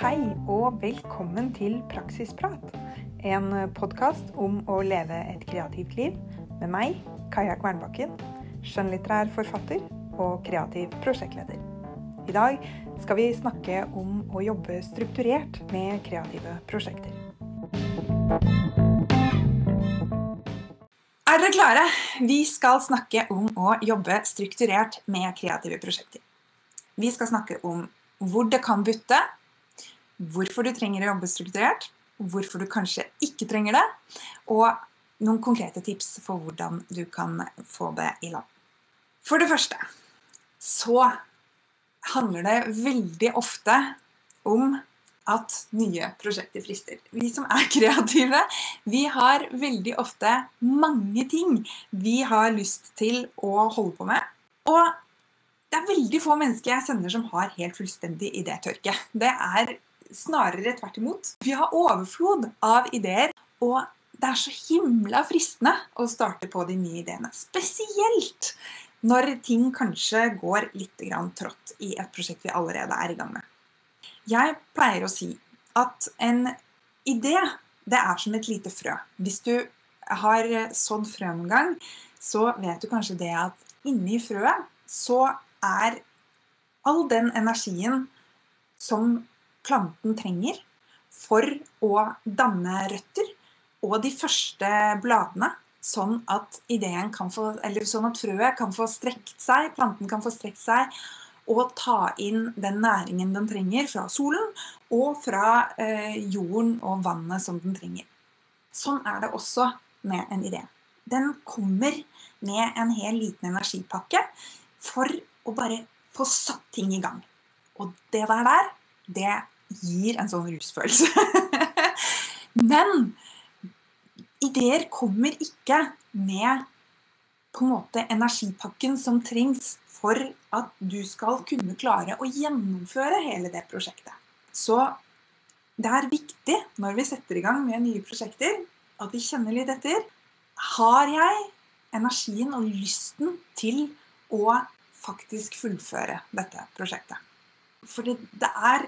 Hei og velkommen til Praksisprat. En podkast om å leve et kreativt liv med meg, Kaja Kvernbakken, skjønnlitterær forfatter og kreativ prosjektleder. I dag skal vi snakke om å jobbe strukturert med kreative prosjekter. Er dere klare? Vi skal snakke om å jobbe strukturert med kreative prosjekter. Vi skal snakke om hvor det kan butte, hvorfor du trenger å jobbe strukturert, hvorfor du kanskje ikke trenger det, og noen konkrete tips for hvordan du kan få det i land. For det første så handler det veldig ofte om at nye prosjekter frister. Vi som er kreative, vi har veldig ofte mange ting vi har lyst til å holde på med. Og det er veldig få mennesker jeg kjenner som har helt fullstendig idétørke. Det er snarere tvert imot. Vi har overflod av ideer, og det er så himla fristende å starte på de nye ideene. Spesielt når ting kanskje går litt trått i et prosjekt vi allerede er i gang med. Jeg pleier å si at en idé det er som et lite frø. Hvis du har sådd frø noen gang, så vet du kanskje det at inni frøet så er all den energien som planten trenger for å danne røtter, og de første bladene, sånn at, få, sånn at frøet kan få strekt seg, planten kan få strekt seg og ta inn den næringen den trenger fra solen og fra eh, jorden og vannet som den trenger. Sånn er det også med en idé. Den kommer med en hel liten energipakke for å bare få satt ting i gang. Og det der det gir en sånn rusfølelse. Men ideer kommer ikke med på en måte energipakken som trengs for at du skal kunne klare å gjennomføre hele det prosjektet. Så det er viktig når vi setter i gang med nye prosjekter, at vi kjenner litt etter. Har jeg energien og lysten til å faktisk fullføre dette prosjektet. For det, er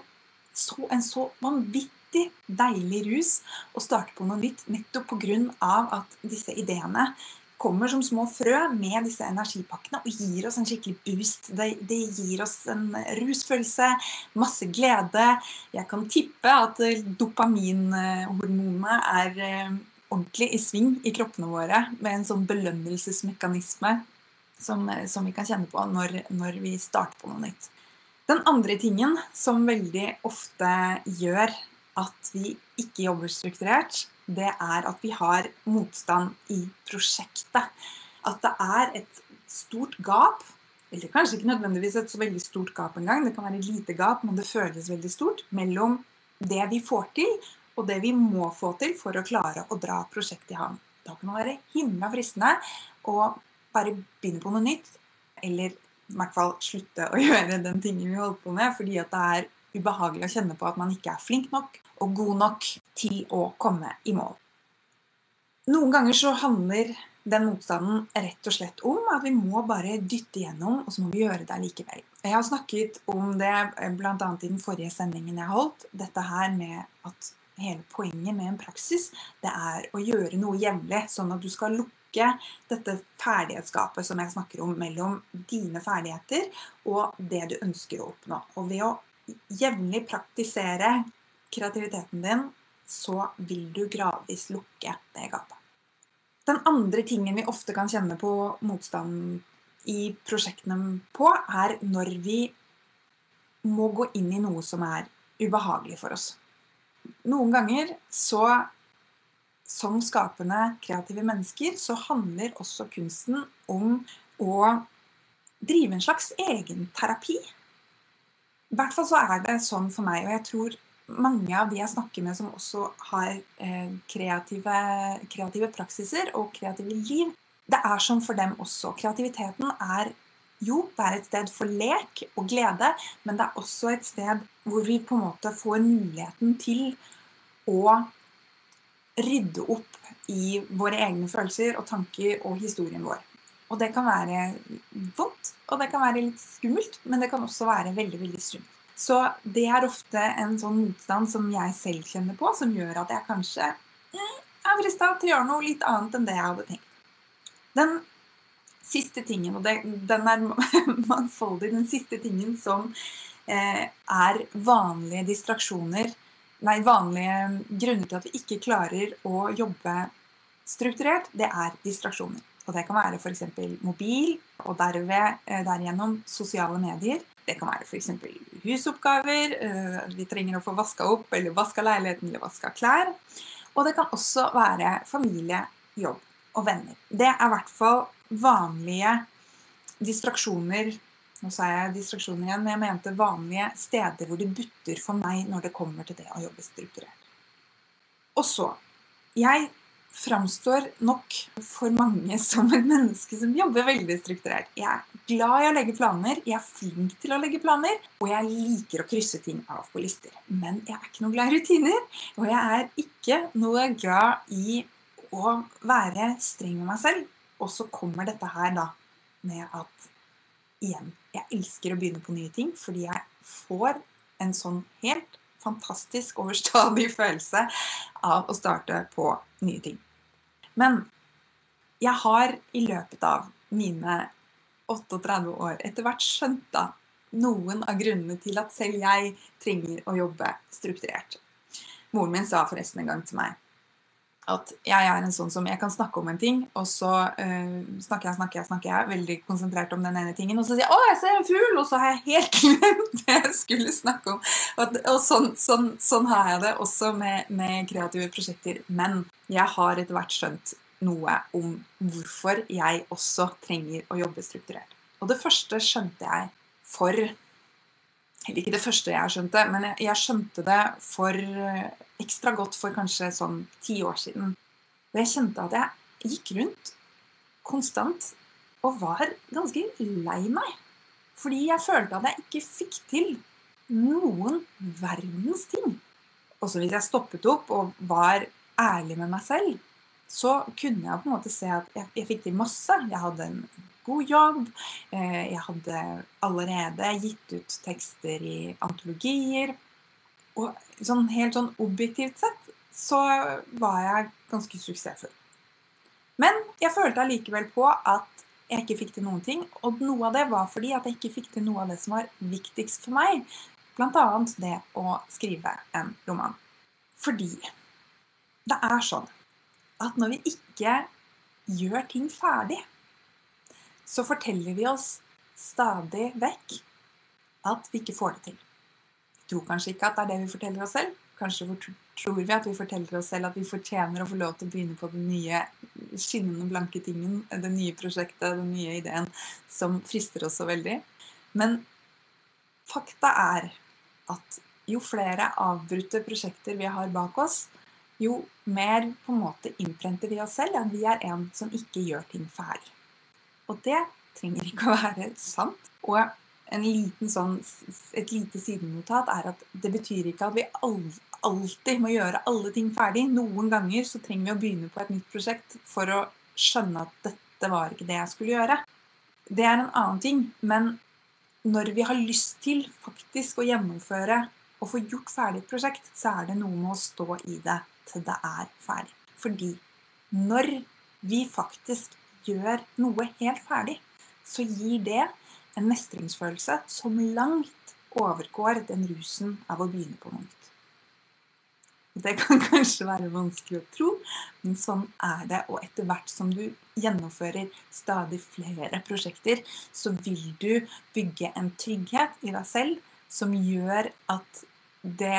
så, en så vanvittig deilig rus å starte på noe nytt nettopp pga. at disse ideene kommer som små frø med disse energipakkene og gir oss en skikkelig boost. Det, det, gir oss en rusfølelse, masse glede. Jeg kan tippe at dopaminhormonene er eh, ordentlig i sving i kroppene våre med en sånn belønnelsesmekanisme som, som vi kan kjenne på når, når, vi starter på noe nytt. Den andre tingen som veldig ofte gjør at vi ikke jobber strukturert, det er at vi har motstand i prosjektet. At det er et stort gap, eller kanskje ikke nødvendigvis et så veldig stort gap engang, det kan være et lite gap, men det føles veldig stort, mellom det vi får til, og det vi må få til for å klare å dra prosjektet i havn. Da kan det være himla fristende å bare begynne på noe nytt. Eller i hvert fall slutte å gjøre den tingen vi holder på med, fordi at det er ubehagelig å kjenne på at man ikke er flink nok og god nok til å komme i mål. Noen ganger så handler den motstanden rett og slett om at vi må bare dytte igjennom, og så må vi gjøre det likevel. Jeg har snakket om det bl.a. i den forrige sendingen jeg holdt. Dette her med at hele poenget med en praksis det er å gjøre noe jevnlig, sånn at du skal lukke lukke dette ferdighetsgapet som jeg snakker om, mellom dine ferdigheter og det du ønsker å oppnå. Og ved å jevnlig praktisere kreativiteten din, så vil du gradvis lukke det gapet. Den andre tingen vi ofte kan kjenne på motstanden i prosjektene på, er når vi må gå inn i noe som er ubehagelig for oss. Noen ganger så som skapende, kreative mennesker, så handler også kunsten om å drive en slags egenterapi. I hvert fall så er det sånn for meg, og jeg tror mange av de jeg snakker med som også har eh, kreative, kreative praksiser og kreative liv, det er sånn for dem også. Kreativiteten er jo, det er et sted for lek og glede, men det er også et sted hvor vi på en måte får muligheten til å rydde opp i våre egne følelser og tanker og historien vår. Og det kan være vondt, og det kan være litt skummelt, men det kan også være veldig veldig sunt. Så det er ofte en sånn motstand som jeg selv kjenner på, som gjør at jeg kanskje eh, er frista til å gjøre noe litt annet enn det jeg hadde tenkt. Den siste tingen, og det, den er mangfoldig, den siste tingen som eh, er vanlige distraksjoner Nei, vanlige grunner til at vi ikke klarer å jobbe strukturert, det er distraksjoner. Og det kan være f.eks. mobil, og derved, eh, derigjennom sosiale medier. Det kan være f.eks. husoppgaver, eh, vi trenger å få vaska opp, eller vaska leiligheten, eller vaska klær. Og det kan også være familie, jobb og venner. Det er i hvert fall vanlige distraksjoner Nå sa jeg distraksjoner igjen, men jeg mente vanlige steder hvor det butter for meg når det kommer til det å jobbe strukturert. Og så Jeg framstår nok for mange som et menneske som jobber veldig strukturert. Jeg er glad i å legge planer, jeg er flink til å legge planer, og jeg liker å krysse ting av på lister. Men jeg er ikke noe glad i rutiner, og jeg er ikke noe glad i å være streng med meg selv. Og så kommer dette her da med at igjen, jeg elsker å begynne på nye ting fordi jeg får en sånn helt fantastisk overstadig følelse av å starte på nye ting. Men jeg har i løpet av mine 38 år etter hvert skjønt da noen av grunnene til at selv jeg trenger å jobbe strukturert. Moren min sa forresten en gang til meg at jeg er en sånn som jeg kan snakke om en ting, og så uh, snakker jeg, snakker jeg, snakker jeg veldig konsentrert om den ene tingen, og så sier jeg 'Å, jeg ser en fugl!' Og så har jeg helt glemt det jeg skulle snakke om. Og, og sånn, sånn, sånn, har jeg det også med, med, kreative prosjekter. Men jeg har etter hvert skjønt noe om hvorfor jeg også trenger å jobbe strukturert. Og det første skjønte jeg for Eller ikke det første jeg skjønte, men jeg, jeg skjønte det for ekstra godt for kanskje sånn ti år siden. Og jeg kjente at jeg gikk rundt konstant og var ganske lei meg. Fordi jeg følte at jeg ikke fikk til noen verdens ting. Også hvis jeg stoppet opp og var ærlig med meg selv, så kunne jeg på en måte se at jeg, jeg fikk til masse. Jeg hadde en god jobb. Eh, jeg hadde allerede gitt ut tekster i antologier. Og sånn, helt sånn objektivt sett så var jeg ganske suksessfull. Men jeg følte allikevel på at jeg ikke fikk til noen ting. Og noe av det var fordi at jeg ikke fikk til noe av det som var viktigst for meg. Bl.a. det å skrive en roman. Fordi det er sånn at når vi ikke gjør ting ferdig, så forteller vi oss stadig vekk at vi ikke får det til Vi tror kanskje ikke at det er det vi forteller oss selv. Kanskje tror vi at vi forteller oss selv at vi fortjener å få lov til å begynne på den nye skinnende blanke tingen, det nye prosjektet, den nye ideen som frister oss så veldig. Men fakta er at jo flere avbrutte prosjekter vi har bak oss, jo mer på en måte innprenter vi oss selv enn vi er en som ikke gjør ting ferdig. Og det trenger ikke å være sant. Og sånn, et lite sidenotat er at det betyr ikke at vi alltid må gjøre alle ting ferdig. Noen ganger så trenger vi å begynne på et nytt prosjekt for å skjønne at dette var ikke det jeg skulle gjøre. Det er en annen ting. Men når vi har lyst til faktisk å gjennomføre og få gjort ferdig et prosjekt, så er det noe med å stå i det til det er ferdig. Fordi når vi faktisk gjør noe helt ferdig, så gir det en mestringsfølelse som langt overgår den rusen av å begynne på noe nytt. Det kan kanskje være vanskelig å tro, men sånn er det. Og etter hvert som du gjennomfører stadig flere prosjekter, så vil du bygge en trygghet i deg selv som gjør at det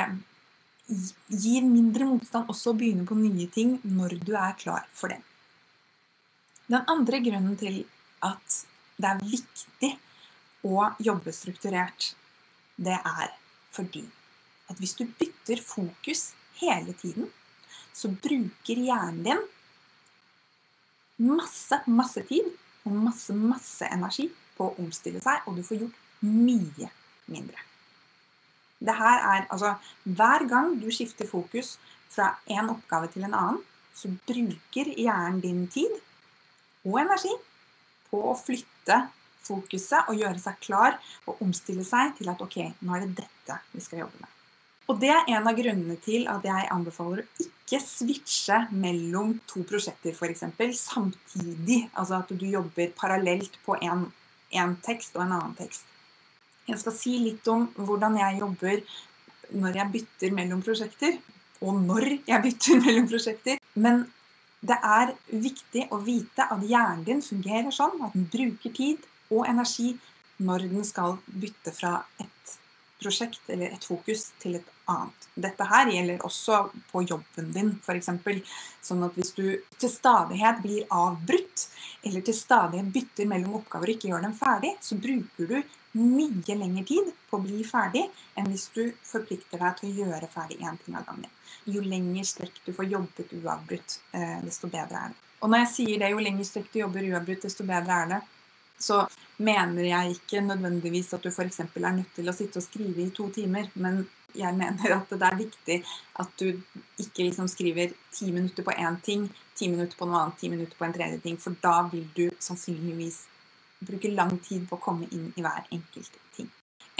gir mindre motstand også å begynne på nye ting når du er klar for det. Den andre grunnen til at det er viktig å jobbe strukturert, det er fordi at hvis du bytter fokus hele tiden, så bruker hjernen din masse, masse tid og masse, masse energi på å omstille seg, og du får gjort mye mindre. Det her er altså Hver gang du skifter fokus fra én oppgave til en annen, så bruker hjernen din tid og energi på å flytte fokuset og gjøre seg klar og omstille seg til at ok, nå er det dette vi skal jobbe med. Og det er en av grunnene til at jeg anbefaler å ikke switche mellom to prosjekter f.eks. samtidig. Altså at du jobber parallelt på en tekst og en annen tekst. Jeg skal si litt om hvordan jeg jobber når jeg bytter mellom prosjekter. Og når jeg bytter mellom prosjekter. Men det er viktig å vite at hjernen din fungerer sånn at den bruker tid og energi når den skal bytte fra et prosjekt eller et fokus til et annet. Dette her gjelder også på jobben din, f.eks. Sånn at hvis du til stadighet blir avbrutt, eller til stadighet bytter mellom oppgaver og ikke gjør dem ferdig, så bruker du mye lengre tid på å bli ferdig enn hvis du forplikter deg til å gjøre ferdig én ting av gangen. Jo lengre strekk du får jobbet uavbrutt, eh, desto bedre er det. Og når jeg sier det, jo lengre strekk du jobber uavbrutt, desto bedre er det, så mener jeg ikke nødvendigvis at du f.eks. er nødt til å sitte og skrive i to timer, men jeg mener at det er viktig at du ikke liksom skriver ti minutter på én ting, ti minutter på noe annet, ti minutter på en tredje ting, for da vil du sannsynligvis bruke lang tid på å komme inn i hver enkelt ting.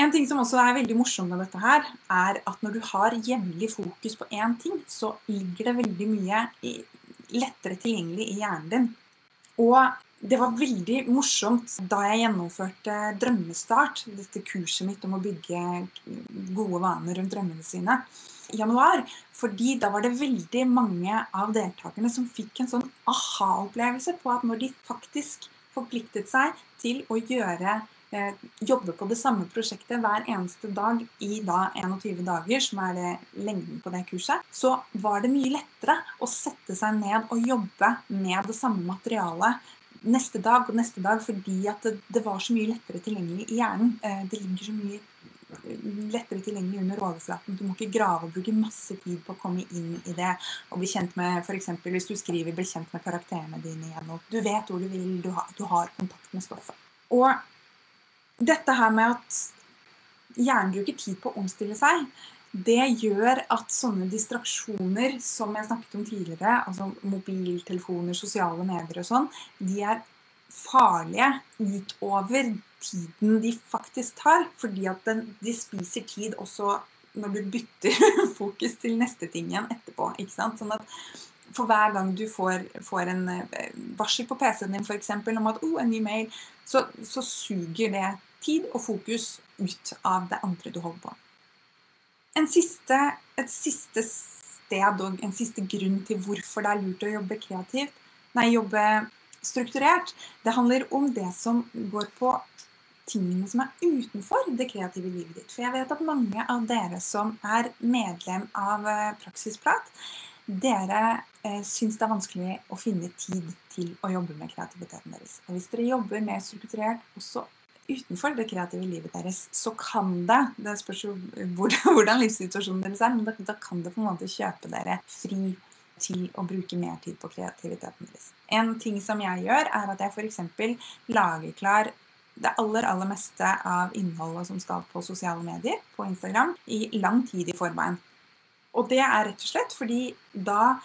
En ting som også er veldig morsomt med dette her, er at når du har jevnlig fokus på én ting, så ligger det veldig mye lettere tilgjengelig i hjernen din. Og det var veldig morsomt da jeg gjennomførte Drømmestart, dette kurset mitt om å bygge gode vaner rundt drømmene sine, i januar. Fordi da var det veldig mange av deltakerne som fikk en sånn aha-opplevelse på at når de faktisk forpliktet seg til å gjøre eh, jobbe på det samme prosjektet hver eneste dag i da 21 dager, som er det lengden på det kurset, så var det mye lettere å sette seg ned og jobbe med det samme materialet neste dag og neste dag fordi at det, det, var så mye lettere tilgjengelig i hjernen. Eh, det ligger så mye lettere tilgjengelig under overflaten. Du må ikke grave og bruke masse tid på å komme inn i det og bli kjent med for eksempel, hvis du skriver 'bli kjent med karakterene dine' igjen. og Du vet hvor du vil, du har, du har kontakt med stoffet. Og dette her med at hjernen bruker tid på å omstille seg, det gjør at sånne distraksjoner som jeg snakket om tidligere, altså mobiltelefoner, sosiale medier og sånn, de er farlige utover tiden de faktisk tar. Fordi at den, de spiser tid også når du bytter fokus til neste ting igjen etterpå. ikke sant? Sånn at for hver gang du får, får en eh, varsel på PC-en din for eksempel, om at oh, en ny mail, så, så suger det tid og fokus ut av det andre du holder på en siste, et siste sted og en siste grunn til hvorfor det er lurt å jobbe kreativt, nei, jobbe strukturert, det handler om det som går på tingene som er utenfor det kreative livet ditt. For jeg vet at mange av dere som er medlem av eh, Praksisprat, dere eh, syns det er vanskelig å finne tid til å jobbe med kreativiteten deres. Og hvis dere jobber mer strukturert også utenfor det kreative livet deres, så kan det Det spørs jo hvordan livssituasjonen deres er, men da, kan det på en måte kjøpe dere fri til å bruke mer tid på kreativiteten deres. En ting som jeg gjør, er at jeg f.eks. lager klar det aller aller meste av innholdet som skal på sosiale medier, på Instagram, i lang tid i forveien. Og det er rett og slett fordi da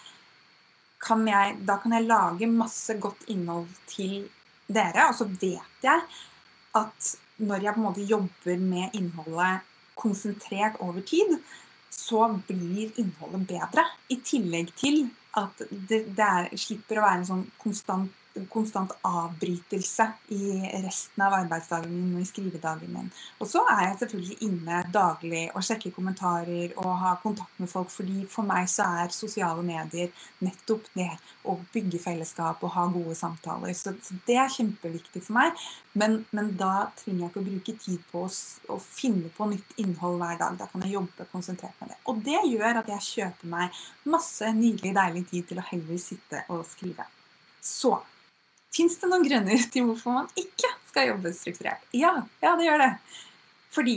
kan jeg, da kan jeg lage masse godt innhold til dere, og så vet jeg at når jeg på en måte jobber med innholdet konsentrert over tid, så blir innholdet bedre. I tillegg til at det, det er, slipper å være en sånn konstant konstant avbrytelse i resten av arbeidsdagen min og i skrivedagen min. Og så er jeg selvfølgelig inne daglig og sjekker kommentarer og har kontakt med folk, fordi for meg så er sosiale medier nettopp det å bygge fellesskap og ha gode samtaler. Så, det er kjempeviktig for meg. Men, men, da trenger jeg ikke å bruke tid på å, å finne på nytt innhold hver dag. Da kan jeg jobbe konsentrert med det. Og det gjør at jeg kjøper meg masse nydelig, deilig tid til å heller sitte og skrive. Så Fins det noen grunner til hvorfor man ikke skal jobbe strukturert? Ja, ja, det gjør det. Fordi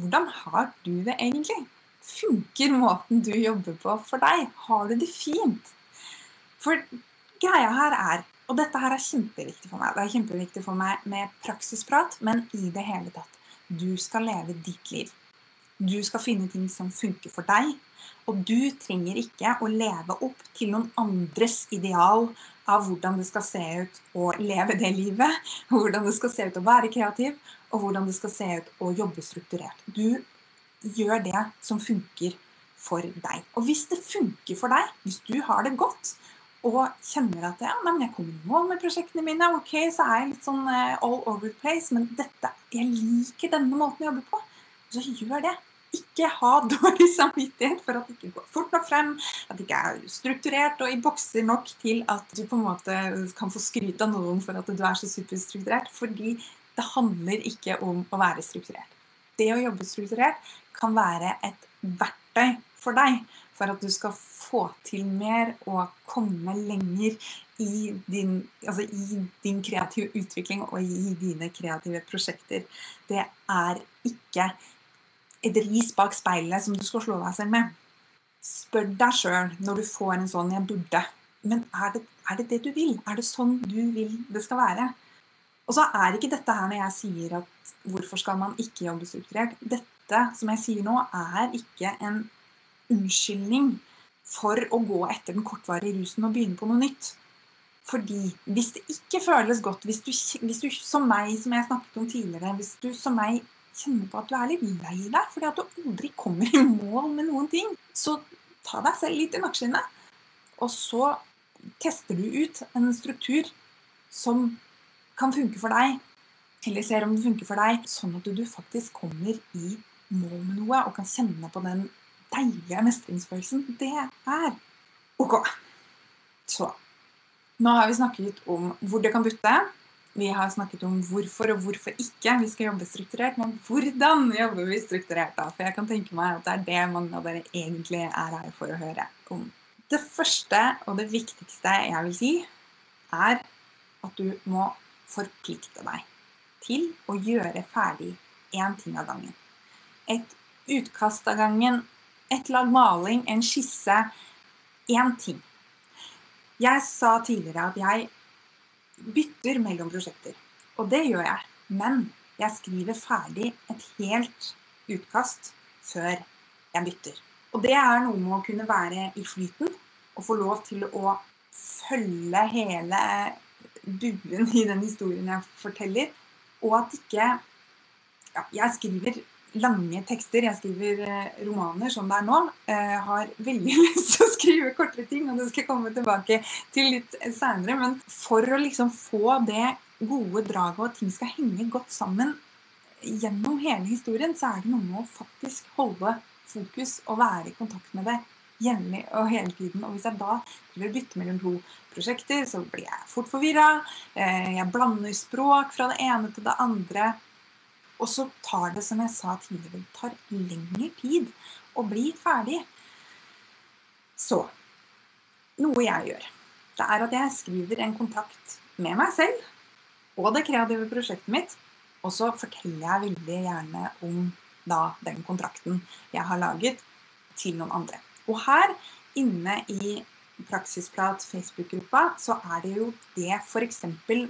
hvordan har du det egentlig? Funker måten du jobber på for deg? Har du det fint? For greia her er Og dette her er kjempeviktig for meg. Det er kjempeviktig for meg med praksisprat, men i det hele tatt. Du skal leve ditt liv. Du skal finne ting som funker for deg, Og du trenger ikke å leve opp til noen andres ideal av hvordan det skal se ut å leve det livet, hvordan det skal se ut å være kreativ, og hvordan det skal se ut å jobbe strukturert. Du gjør det som funker for deg. Og hvis det funker for deg, hvis du har det godt, og kjenner at ja, nei, jeg kommer i mål med prosjektene mine, ok, så er jeg litt sånn uh, all over the place, men dette, jeg liker denne måten å jobbe på, så gjør det. Ikke ha dårlig samvittighet for at det ikke går fort nok frem, at det ikke er strukturert og i bokser nok til at du på en måte kan få skryt av noen for at du er så superstrukturert. Fordi det handler ikke om å være strukturert. Det å jobbe strukturert kan være et verktøy for deg for at du skal få til mer og komme lenger i din, altså i din kreative utvikling og i dine kreative prosjekter. Det er ikke et ris bak speilet som du skal slå deg selv med. Spør deg sjøl når du får en sånn 'jeg burde'. Men er det, er det, det du vil? Er det sånn du vil det skal være? Og så er ikke dette her når jeg sier at hvorfor skal man ikke jobbe strukturert. Dette som jeg sier nå, er ikke en unnskyldning for å gå etter den kortvarige rusen og begynne på noe nytt. Fordi hvis det ikke føles godt, hvis du, hvis du som meg, som jeg snakket om tidligere, hvis du som meg kjenner på at du er litt lei deg fordi at du aldri kommer i mål med noen ting, så ta deg selv litt i nakkeskinnet. Og så tester du ut en struktur som kan funke for deg, eller ser om det funker for deg, sånn at du faktisk kommer i mål med noe og kan kjenne på den deilige mestringsfølelsen det er. Ok. Så Nå har vi snakket om hvor det kan butte. Vi har snakket om hvorfor og hvorfor ikke vi skal jobbe strukturert. Men hvordan jobber vi strukturert, da? For jeg kan tenke meg at det er det mange av dere egentlig er her for å høre om. Det første og det viktigste jeg vil si, er at du må forplikte deg til å gjøre ferdig én ting av gangen. Et utkast av gangen, et lag maling, en skisse. Én ting. Jeg sa tidligere at jeg bytter mellom prosjekter. Og det gjør jeg. Men jeg skriver ferdig et helt utkast før jeg bytter. Og det er noe med å kunne være i flyten og få lov til å følge hele buen i den historien jeg forteller. Og at ikke ja, Jeg skriver lange tekster. Jeg skriver eh, romaner som det er nå. Jeg eh, har veldig lyst til å skrive kortere ting, og det skal jeg komme tilbake til litt seinere. Men for å liksom få det gode draget, og at ting skal henge godt sammen gjennom hele historien, så er det noe med å faktisk holde fokus og være i kontakt med det jevnlig og hele tiden. Og hvis jeg da vil bytte mellom to prosjekter, så blir jeg fort forvirra. Eh, jeg blander språk fra det ene til det andre. Og så tar det, som jeg sa tidligere, det tar lengre tid å bli ferdig. Så noe jeg gjør, det er at jeg skriver en kontakt med meg selv og det kreative prosjektet mitt. Og så forteller jeg veldig gjerne om da den kontrakten jeg har laget, til noen andre. Og her inne i Praksisprat Facebook-gruppa så er det jo det f.eks.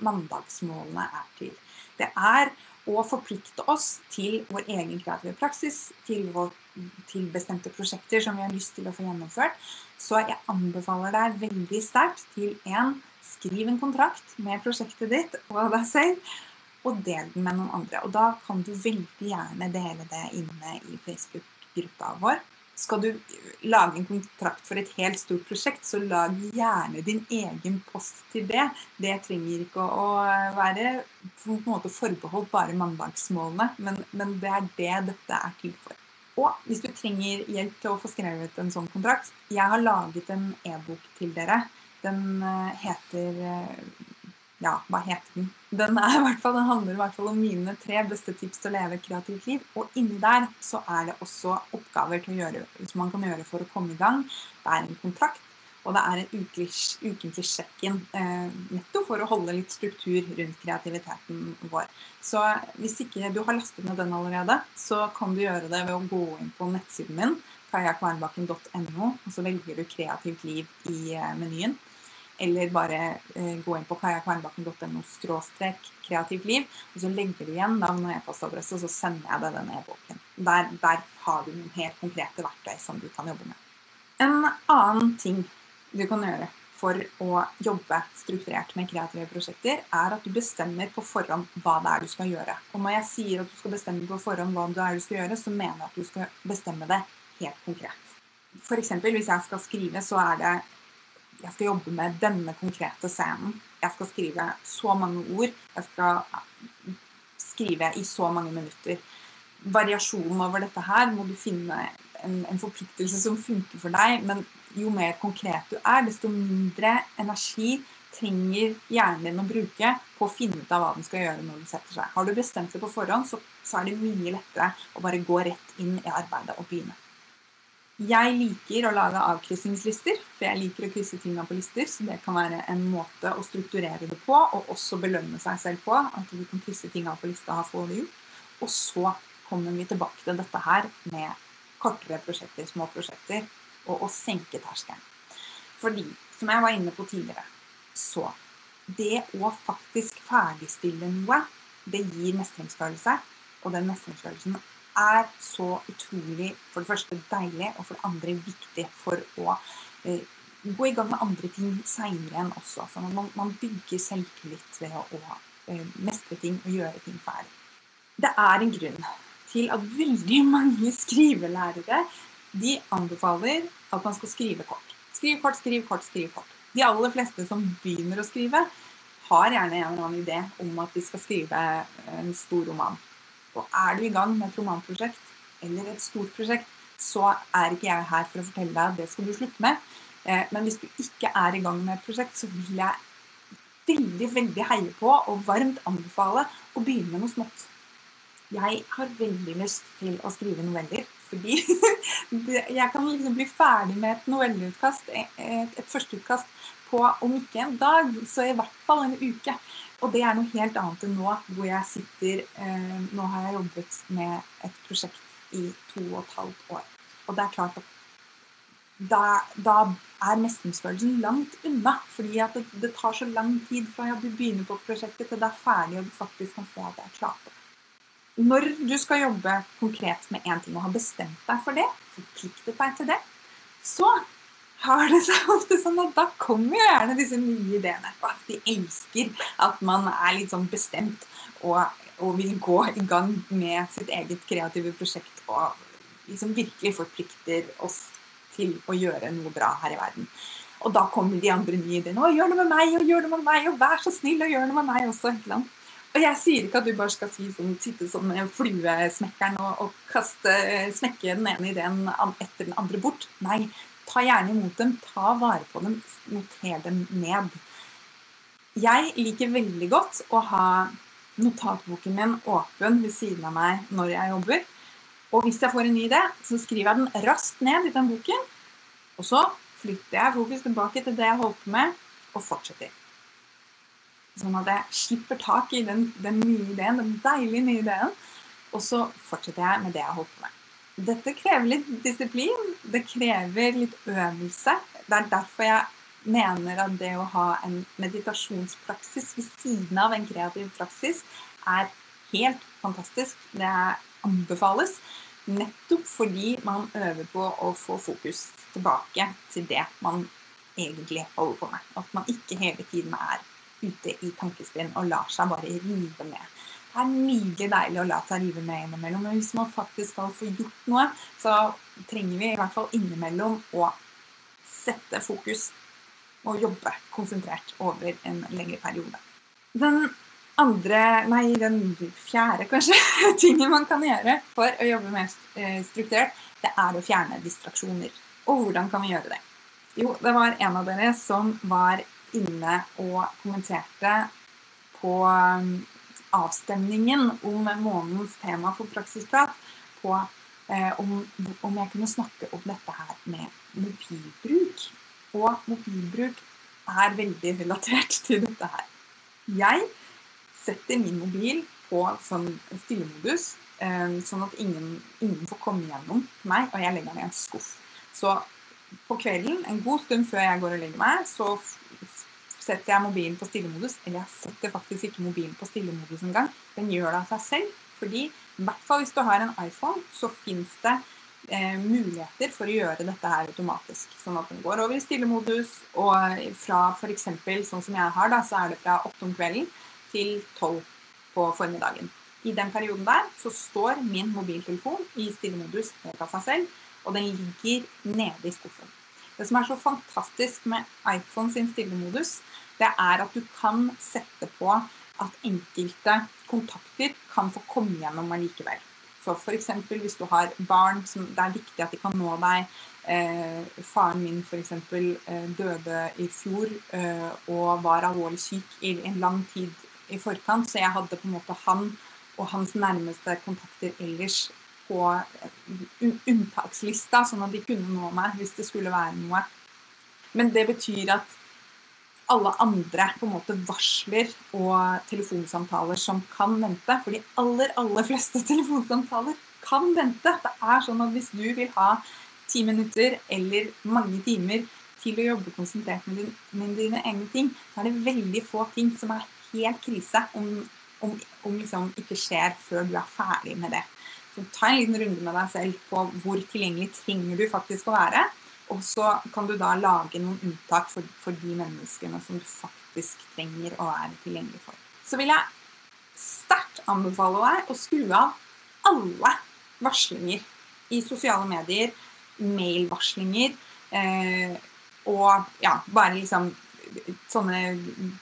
mandagsmålene er til. Det er og forplikte oss til vår egen kreative praksis, til, vår, til, bestemte prosjekter som vi har lyst til å få gjennomført. Så jeg anbefaler deg veldig sterkt til en skriv en kontrakt med prosjektet ditt og deg selv, og del den med noen andre. Og da kan du veldig gjerne dele det inne i Facebook-gruppa vår. Skal du lage en kontrakt for et helt stort prosjekt, så lag gjerne din egen post til det. Det trenger ikke å være på en måte forbeholdt bare mandagsmålene, men, men det er det dette er til for. Og hvis du trenger hjelp til å få skrevet en sånn kontrakt Jeg har laget en e-bok til dere. Den eh, heter eh, ja, hva heter den? Den, fall, den handler i hvert fall om mine tre beste tips til å leve et kreativt liv. Og inni der så er det også oppgaver gjøre, som man kan gjøre for å komme i gang. Det er en kontrakt, og det er en ukentlig sjekk-in Eh, netto for å holde litt struktur rundt kreativiteten vår. Så hvis ikke du har lastet ned den allerede, så kan du gjøre det ved å gå inn på nettsiden min, kajakvernbakken.no, og så velger du 'kreativt liv' i eh, menyen. Eller bare eh, gå inn på kajakvernbakken.no skråstrek kreativt liv, og så legger du igjen navn og e-postadresse, og så sender jeg deg den e-boken. Der, der har du noen helt konkrete verktøy som du kan jobbe med. En annen ting du kan gjøre for å jobbe strukturert med kreative prosjekter, er at du bestemmer på forhånd hva det er du skal gjøre. Og når jeg sier at du skal bestemme på forhånd hva det er du skal gjøre, så mener jeg at du skal bestemme det helt konkret. F.eks. hvis jeg skal skrive, så er det jeg skal jobbe med denne konkrete scenen. Jeg skal skrive så mange ord. Jeg skal skrive i så mange minutter. Variasjonen over dette her må du finne en, en forpliktelse som funker for deg. Men jo mer konkret du er, desto mindre energi trenger hjernen din å bruke på å finne ut av hva den skal gjøre når den setter seg. Har du bestemt det på forhånd, så, så er det mye lettere å bare gå rett inn i arbeidet og begynne. Jeg liker å lage avkryssingslister, for jeg liker å krysse tingene på lister. Så det kan være en måte å strukturere det på, og også belønne seg selv på. At du kan krysse tingene på lista og få det gjort. Og så kommer vi tilbake til dette her med kortere prosjekter, små prosjekter, og å senke terskelen. Fordi, som jeg var inne på tidligere, så det å faktisk ferdigstille noe, det gir mestringsfølelse. Og den mestringsfølelsen er så utrolig for det første deilig, og for det andre viktig for å eh, gå i gang med andre ting seinere igjen også. Så man, man bygger selvtillit ved å, eh, mestre ting og gjøre ting ferdig. Det er en grunn til at veldig mange skrivelærere de anbefaler at man skal skrive kort. Skriv kort, skriv kort, skriv kort. De aller fleste som begynner å skrive, har gjerne en eller annen idé om at de skal skrive en stor roman. Og er du i gang med et romanprosjekt eller et stort prosjekt, så er ikke jeg her for å fortelle deg at det skal du slutte med. Eh, men hvis du ikke er i gang med et prosjekt, så vil jeg veldig veldig heie på og varmt anbefale å begynne med noe smått. Jeg har veldig lyst til å skrive noveller. Fordi jeg kan liksom bli ferdig med et novelleutkast, et, et førsteutkast, på om ikke en dag, så i hvert fall en uke. Og det er noe helt annet enn nå, hvor jeg sitter eh, Nå har jeg jobbet med et prosjekt i to og et halvt år. Og det er klart at da, da er mestringsfølelsen langt unna. Fordi at det, det, tar så lang tid fra du begynner på prosjektet til det er ferdig og du faktisk kan at det er klart. Når du skal jobbe konkret med én ting og har bestemt deg for det, forpliktet deg til det, så har det seg ofte sånn at da kommer jo gjerne disse nye ideene. At de elsker at man er litt sånn bestemt og, og, vil gå i gang med sitt eget kreative prosjekt og liksom virkelig forplikter oss til å gjøre noe bra her i verden. Og da kommer de andre nye ideene. 'Å, gjør det med meg, og gjør det med meg, og vær så snill, og gjør det med meg også.' ikke sant? Og jeg sier ikke at du bare skal si sånn, sitte som fluesmekkeren og, og kaste, smekke den ene ideen etter den andre bort. Nei, ta gjerne imot dem. Ta vare på dem. Noter dem ned. Jeg liker veldig godt å ha notatboken min åpen ved siden av meg når jeg jobber. Og hvis jeg får en ny idé, så skriver jeg den raskt ned i den boken. Og så flytter jeg fokus tilbake til det jeg holdt på med, og fortsetter. Sånn at jeg slipper tak i den, den nye ideen, den deilige nye ideen. Og så fortsetter jeg med det jeg holdt på med. Dette krever litt disiplin. Det krever litt øvelse. Det er derfor jeg mener at det å ha en meditasjonspraksis ved siden av en kreativ praksis er helt fantastisk. Det anbefales. Nettopp fordi man øver på å få fokus tilbake til det man egentlig holder på med. At man ikke hele tiden er ute i tankespinn og lar seg bare rive med. Er nydelig deilig å la seg rive med innimellom. Men hvis man faktisk skal få gjort noe, så trenger vi i hvert fall innimellom å sette fokus og jobbe konsentrert over en lengre periode. Den andre, nei, den fjerde kanskje, tingen man kan gjøre for å jobbe mer eh, strukturert, det er å fjerne distraksjoner. Og hvordan kan vi gjøre det? Jo, det var en av dere som var inne og kommenterte på avstemningen om månedens tema for praksisprat på eh, om, om, jeg kunne snakke om dette her med mobilbruk. Og mobilbruk er veldig relatert til dette her. Jeg setter min mobil på sånn stillemodus, eh, sånn at ingen, ingen, får komme gjennom meg, og jeg legger den i en skuff. Så på kvelden, en god stund før jeg går og legger meg, så setter jeg mobilen på stillemodus. Eller jeg setter faktisk ikke mobilen på stillemodus engang. Den gjør det av seg selv Fordi i hvert fall hvis du har en iPhone, så fins det eh, muligheter for å gjøre dette her automatisk. Sånn at den går over i stillemodus, og fra f.eks. sånn som jeg har, da, så er det fra 8 om kvelden til 12 på formiddagen. I den perioden der så står min mobiltelefon i stillemodus helt av seg selv, og den ligger nede i skuffen. Det som er så fantastisk med iPhone sin stillemodus, det er at du kan sette på at enkelte kontakter kan få komme gjennom allikevel. Så f.eks. hvis du har barn som det er viktig at de kan nå deg. Eh, faren min f.eks. Eh, døde i fjor eh, og var alvorlig syk i en lang tid i forkant, så jeg hadde på en måte han og hans nærmeste kontakter ellers på unntakslista, sånn at de kunne nå meg hvis det skulle være noe. Men det betyr at alle andre på en måte varsler og telefonsamtaler som kan vente. For de aller, aller fleste telefonsamtaler kan vente. Det er sånn at hvis du vil ha ti minutter eller mange timer til å jobbe konsentrert med, din, med dine egne ting, så er det veldig få ting som er helt krise om, om, om liksom ikke skjer før du er ferdig med det. Ta en liten runde med deg selv på hvor tilgjengelig trenger du faktisk å være. Og så kan du da lage noen unntak for, for, de menneskene som du faktisk trenger å være tilgjengelig for. Så vil jeg sterkt anbefale deg å skru av alle varslinger i sosiale medier, mailvarslinger eh, og ja, bare liksom sånne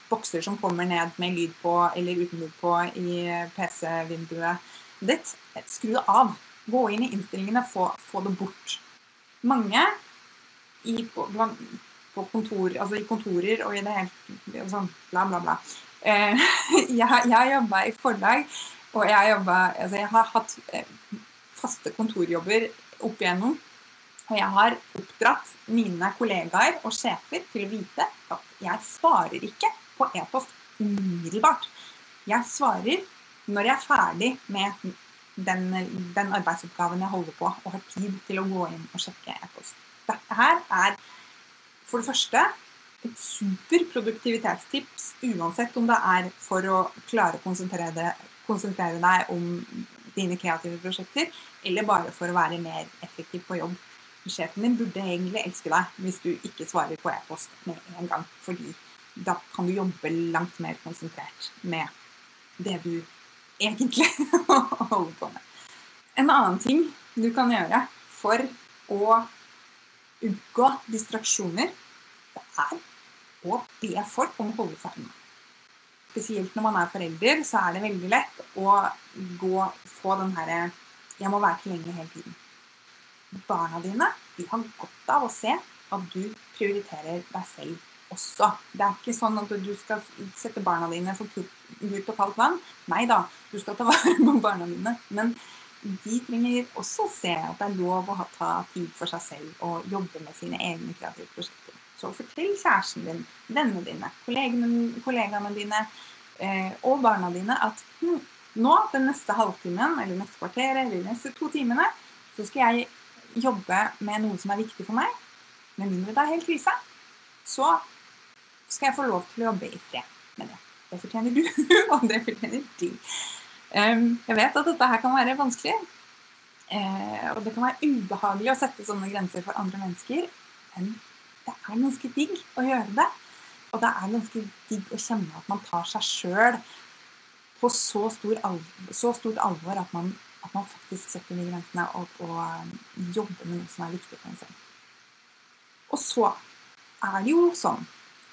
bokser som kommer ned med lyd på eller uten lyd på i PC-vinduet ditt. Skru det av. Gå inn i innstillingene, få, få det bort. Mange i, på, på kontor, altså i kontorer og i det hele sånn bla, bla, bla. Eh, jeg, har jobba i forlag, og jeg, jobbet, altså jeg har hatt eh, faste kontorjobber opp igjennom. Og jeg har oppdratt mine kollegaer og sjefer til å vite at jeg svarer ikke på e-post umiddelbart. Jeg svarer når jeg er ferdig med den, den arbeidsoppgaven jeg holder på, og har tid til å gå inn og sjekke e-post. Dette her er for det første et super produktivitetstips uansett om det er for å klare å konsentrere, deg, konsentrere deg om dine kreative prosjekter, eller bare for å være mer effektiv på jobb. Sjefen din burde egentlig elske deg hvis du ikke svarer på e-post med en gang. Fordi da kan du jobbe langt mer konsentrert med det du egentlig å holde på med. En annen ting du kan gjøre for å unngå distraksjoner, det er å be folk om å holde seg. Spesielt når man er forelder, så er det veldig lett å gå, få den herre 'jeg må være tilgjengelig hele tiden'. Barna dine de har godt av å se at du prioriterer deg selv også. Det er ikke sånn at du skal sette barna dine for gult og kaldt vann. Nei da, du skal ta vare på barna dine. Men de trenger også se at det er lov å ta tid for seg selv og jobbe med sine egne kreative prosjekter. Så fortell kjæresten din, vennene dine, kollegaene dine eh, og barna dine at hm, nå, den neste halvtimen eller neste kvarteret eller de neste to timene, så skal jeg jobbe med noe som er viktig for meg. Med mindre det er helt krise, så skal jeg få lov til å jobbe i fred med det. Det fortjener du, og det fortjener de. Jeg vet at dette her kan være vanskelig. Eh, og det kan være ubehagelig å sette sånne grenser for andre mennesker. Men det er ganske digg å gjøre det. Og det er ganske digg å kjenne at man tar seg sjøl på så, stor alvor, så, stort alvor at man, at man, faktisk setter de grensene og, og um, jobber med noe som er viktig for en selv. Og så er det jo sånn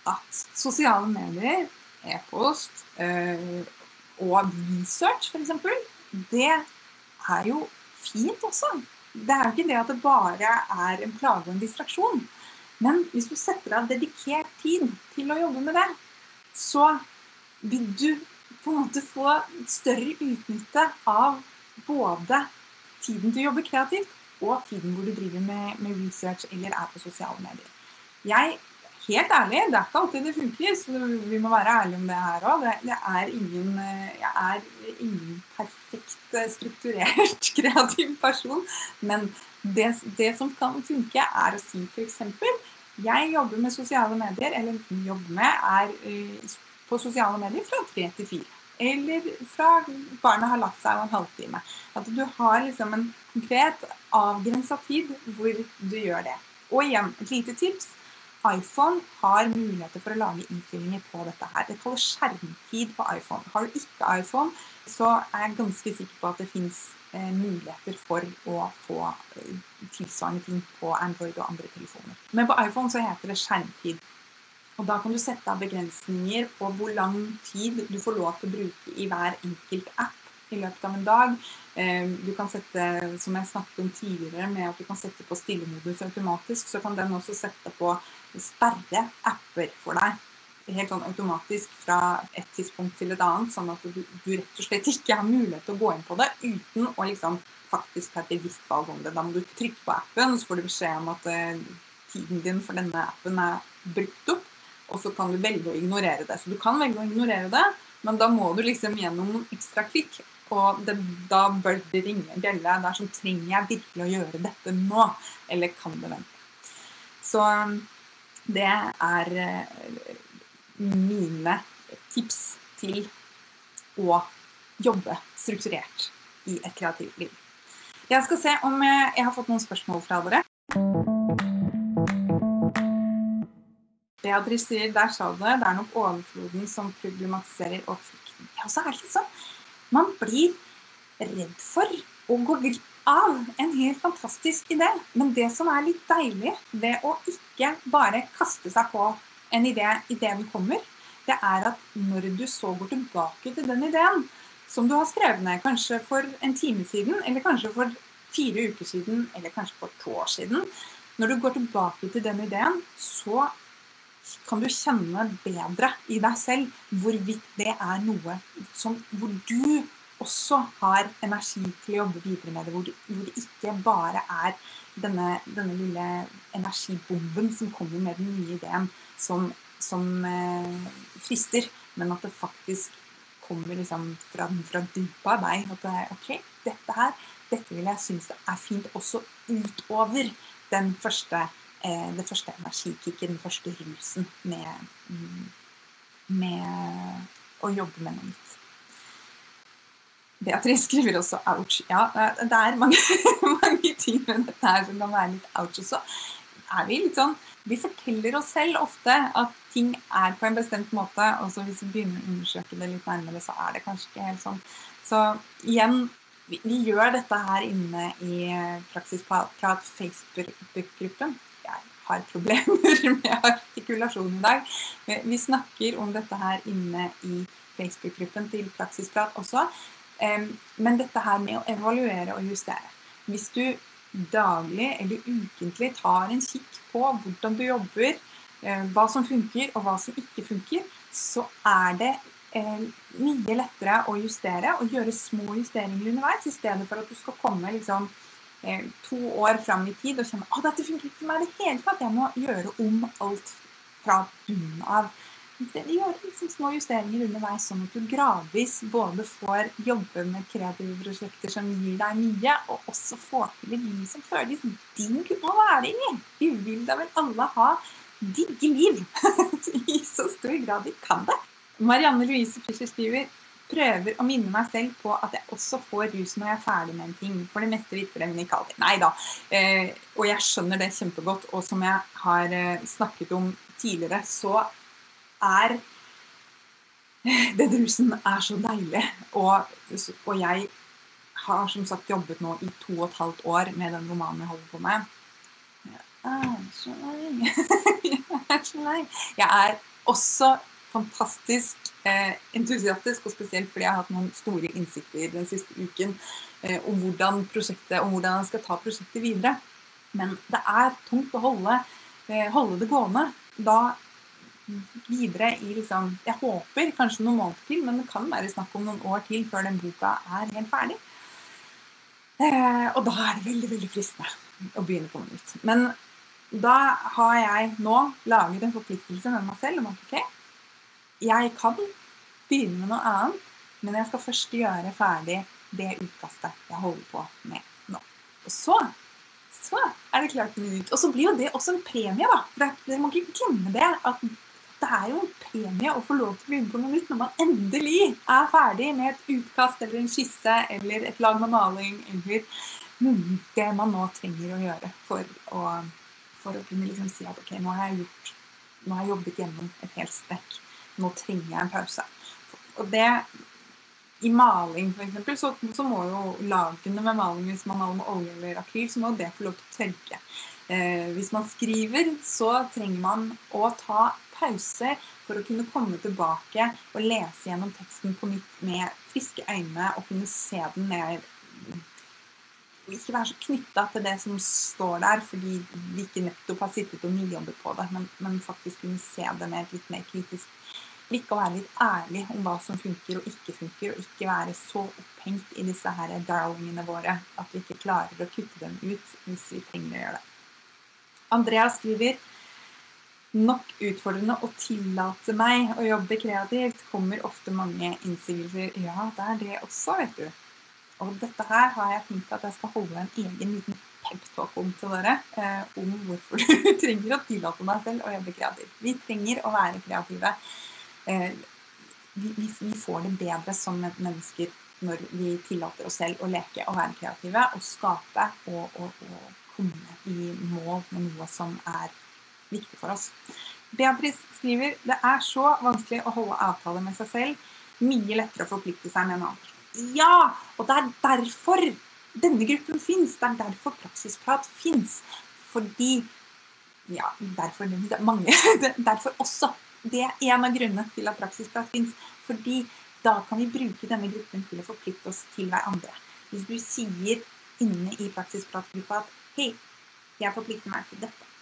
at sosiale medier, e-post øh, og research, f.eks., det er jo fint også. Det er jo ikke det at det bare er en plage og en distraksjon. Men hvis du setter av dedikert tid til å jobbe med det, så vil du på en måte få større utnytte av både tiden du jobber kreativt, og tiden hvor du driver med, med research eller er på sosiale medier. Jeg helt ærlig, det er ikke alltid det funker, så vi må være ærlige om det her òg. Ingen, jeg er ingen perfekt eh, strukturert kreativ person. Men det, det som kan funke, er å si f.eks.: Jeg jobber med sosiale medier, eller jobber med, er uh, på sosiale medier fra tre til fire. eller fra barna har lagt seg om en halvtime. At du har liksom en konkret, avgrensa tid hvor du gjør det. Og igjen, et lite tips. iPhone har muligheter for å lage innstillinger på dette her. Det kalles skjermtid på iPhone. Har du ikke iPhone, så er jeg ganske sikker på at det fins eh, muligheter for å få eh, tilsvarende ting på Android og andre telefoner. Men på iPhone så heter det skjermtid. Og da kan du sette av begrensninger på hvor lang tid du får lov til å bruke i hver enkelt app i løpet av en dag. Eh, du kan sette, som jeg snakket om tidligere, med at du kan sette på stillemodus automatisk, så kan den også sette på sperre apper for deg. Helt sånn automatisk fra et tidspunkt til et annet, sånn at du, du rett og slett ikke har mulighet til å gå inn på det uten å liksom faktisk ta et bevisst valg om det. Da må du trykke på appen, så får du beskjed om at eh, tiden din for denne appen er brukt opp og så kan du velge å ignorere det. Så du kan velge å ignorere det, men da må du liksom gjennom noen ekstra klikk. Og det, da bør det ringe en bjelle. Det er sånn Trenger jeg virkelig å gjøre dette nå? Eller kan det vente? Så det er eh, mine tips til å jobbe strukturert i et kreativt liv. Jeg skal se om jeg har fått noen spørsmål fra dere. Beatrice sier der sa du det. Det er nok overfloden som problematiserer og frykten. Ja, så er det litt sånn Man blir redd for å gå glipp av en helt fantastisk idé. Men det som er litt deilig ved å ikke bare kaste seg på en idé idet den kommer, det er at når du så går tilbake til den ideen som du har skrevet ned kanskje for en time siden, eller kanskje for fire uker siden, eller kanskje for to år siden Når du går tilbake til den ideen, så kan du kjenne bedre i deg selv hvorvidt det er noe som, hvor du også har energi til å jobbe videre med det. Hvor det, ikke bare er denne, denne, lille energibomben som kommer med den nye ideen, som, som eh, frister, men at det faktisk kommer liksom fra, fra dypet av deg. At det er OK, dette her, dette vil jeg synes er fint også utover den første Eh, det første energikicket, den første rusen med, med å jobbe med noe nytt. Beatrice skriver også 'ouch'. Ja, det er mange, mange ting med dette her som kan være litt ouch også. Er vi litt sånn Vi forteller oss selv ofte at ting er på en bestemt måte, og så hvis vi begynner å undersøke det litt nærmere, så er det kanskje ikke helt sånn. Så igjen, vi, vi gjør dette her inne i Praksisprat Facebook-gruppen Jeg har problemer med artikulasjon i dag. Vi snakker om dette her inne i Facebook-gruppen til Praksisprat også. Men dette her med å evaluere og justere. Hvis du daglig eller ukentlig tar en kikk på hvordan du jobber, eh, hva som funker og hva som ikke funker, så er det eh, mye lettere å justere og gjøre små justeringer underveis, i stedet for at du skal komme liksom Eh, to år fram i tid og kjenne at dette funker ikke for meg i det hele tatt. Jeg må gjøre om alt fra bunnen av. Gjøre liksom små justeringer underveis, sånn at du gradvis både får jobbe med kreative prosjekter som gir deg mye, og også får til et liv som føles digg å være i. Vi vil da vel alle ha digge liv i så stor grad vi kan det. Marianne Louise Fischer skriver prøver å minne meg selv på at jeg også får rus når jeg er ferdig med en ting. For det meste virker det unikalt. Nei da. Eh, og jeg skjønner det kjempegodt. Og som jeg har eh, snakket om tidligere, så er den rusen er så deilig. Og, og, jeg har som sagt jobbet nå i to og et halvt år med den romanen jeg holder på med. Jeg er så lei. jeg er så lei. Jeg er også fantastisk eh, entusiastisk, og spesielt fordi jeg har hatt noen store innsikter den siste uken eh, om hvordan prosjektet, om hvordan jeg skal ta prosjektet videre. Men det er tungt å holde, eh, holde det gående. Da videre i liksom Jeg håper kanskje noen måneder til, men det kan være snakk om noen år til før den boka er helt ferdig. Eh, og da er det veldig, veldig fristende å begynne på noe nytt. Men da har jeg nå laget en forpliktelse med meg selv om at ok, jeg kan begynne med noe annet, men jeg skal først gjøre ferdig det utkastet jeg holder på med nå. Og så, så er det klart for nytt. Og så blir jo det også en premie, da. Dere må ikke glemme det. At det er jo en premie å få lov til å begynne på noe nytt når man endelig er ferdig med et utkast eller en skisse eller et lag med maling eller det man nå trenger å gjøre for å, for å kunne liksom si at ok, nå har jeg gjort nå har jeg jobbet gjennom et helt strekk. Nå trenger jeg en pause. Og det i maling f.eks. Så, så må jo lagene med maling, hvis man maler med olje eller akryl, så må det få lov til å tørke. Eh, hvis man skriver, så trenger man å ta pause for å kunne komme tilbake og lese gjennom teksten på nytt med friske øyne og kunne se den mer ikke være så knytta til det som står der, fordi vi ikke nettopp har sittet og nyjobbet på det, men, men faktisk kunne se det med et litt mer kritisk blikk og være litt ærlig om hva som funker og ikke funker, og ikke være så opphengt i disse her darlingene våre at vi ikke klarer å kutte dem ut hvis vi trenger å gjøre det. Andrea skriver nok utfordrende å tillate meg å jobbe kreativt. Kommer ofte mange innsigelser. Ja, det er det også, vet du. Og dette her har jeg tenkt at jeg skal holde en egen liten peptalk om til dere. Eh, om hvorfor du trenger å tillate deg selv å jobbe kreativt. Vi trenger å være kreative. Eh, vi, vi, får det bedre som mennesker når vi tillater oss selv å leke og være kreative og skape og, og, og komme i mål med noe som er viktig for oss. Beatrice skriver det er så vanskelig å holde avtaler med seg selv. Mye lettere å forplikte seg med en annen. Ja! Og det er derfor denne gruppen fins. Det er derfor Praksisprat fins. Fordi Ja, derfor det er mange. Derfor også det er en av grunnene til at praksisprat fins. Fordi da kan vi bruke denne gruppen til å forplikte oss til hverandre. Hvis du sier inne i praksispratgruppa at 'Hei, jeg forplikter meg til dette',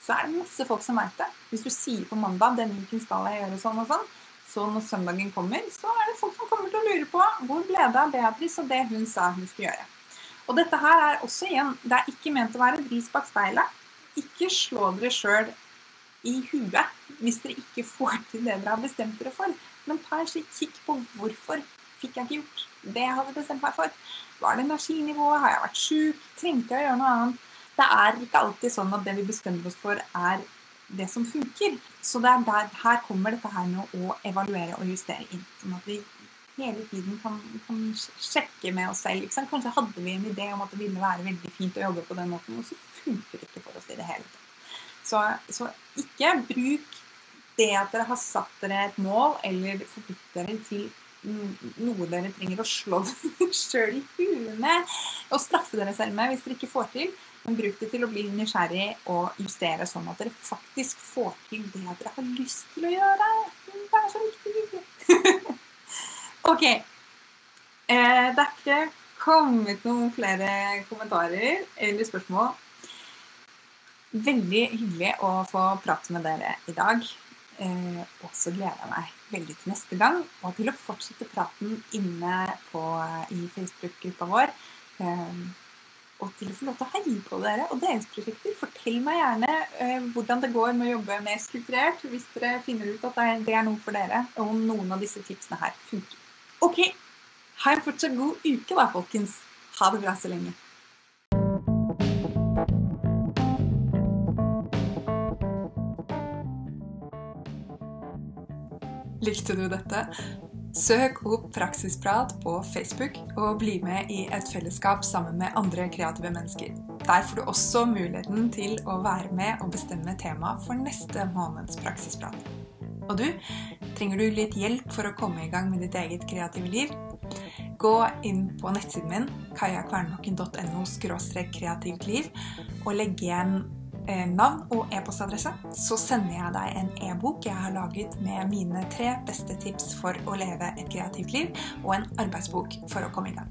så er det masse folk som veit det. Hvis du sier på mandag 'Denne uken skal jeg gjøre sånn og sånn', så når søndagen kommer, så er det folk som kommer til å lure på hvor ble det av Beatrice og det hun sa hun skulle gjøre. Og dette her er også igjen Det er ikke ment å være et ris bak speilet. Ikke slå dere sjøl i huet hvis dere ikke får til det dere har bestemt dere for. Men ta en slik kikk på hvorfor fikk jeg ikke gjort det jeg hadde bestemt meg for. Var det energinivået? Har jeg vært sjuk? Trengte jeg å gjøre noe annet? Det er ikke alltid sånn at det vi bestemmer oss for, er det som funker. Så det er der, her kommer dette her med å evaluere og justere inn. Sånn at vi hele tiden kan, kan sjekke med oss selv. Kanskje hadde vi en idé om at det ville være veldig fint å jobbe på den måten, og så funker det ikke for oss i det hele tatt. Så, så, ikke bruk det at dere har satt dere et mål, eller forpliktet dere til noe dere trenger å slå dere sjøl i huet med og straffe dere selv med hvis dere ikke får til. Bruk det til å bli nysgjerrig og justere sånn at dere faktisk får til det dere har lyst til å gjøre. Det er så viktig. ok. Eh, det er ikke kommet noen flere kommentarer eller spørsmål. Veldig hyggelig å få prate med dere i dag. Eh, og så gleder jeg meg veldig til neste gang og til å fortsette praten inne på, i Facebook-gruppa vår. Eh, og til å få lov til å heie på dere og deres prosjekter. Fortell meg gjerne eh, hvordan det går med å jobbe mer strukturert hvis dere finner ut at det er noe for dere, og om noen av disse tipsene her funker. Ok, ha en fortsatt god uke da, folkens. Ha det bra så lenge. Likte du dette? Søk opp Praksisprat på Facebook og bli med i et fellesskap sammen med andre kreative mennesker. Der får du også muligheten til å være med og bestemme tema for neste måneds praksisprat. Og du, trenger du litt hjelp for å komme i gang med ditt eget kreative liv? Gå inn på nettsiden min kajakvernbakken.no kreativt og legg igjen Eh, navn og e-postadresse, så sender jeg deg en e-bok jeg har laget med mine tre beste tips for å leve et kreativt liv, og en arbeidsbok for å komme i gang.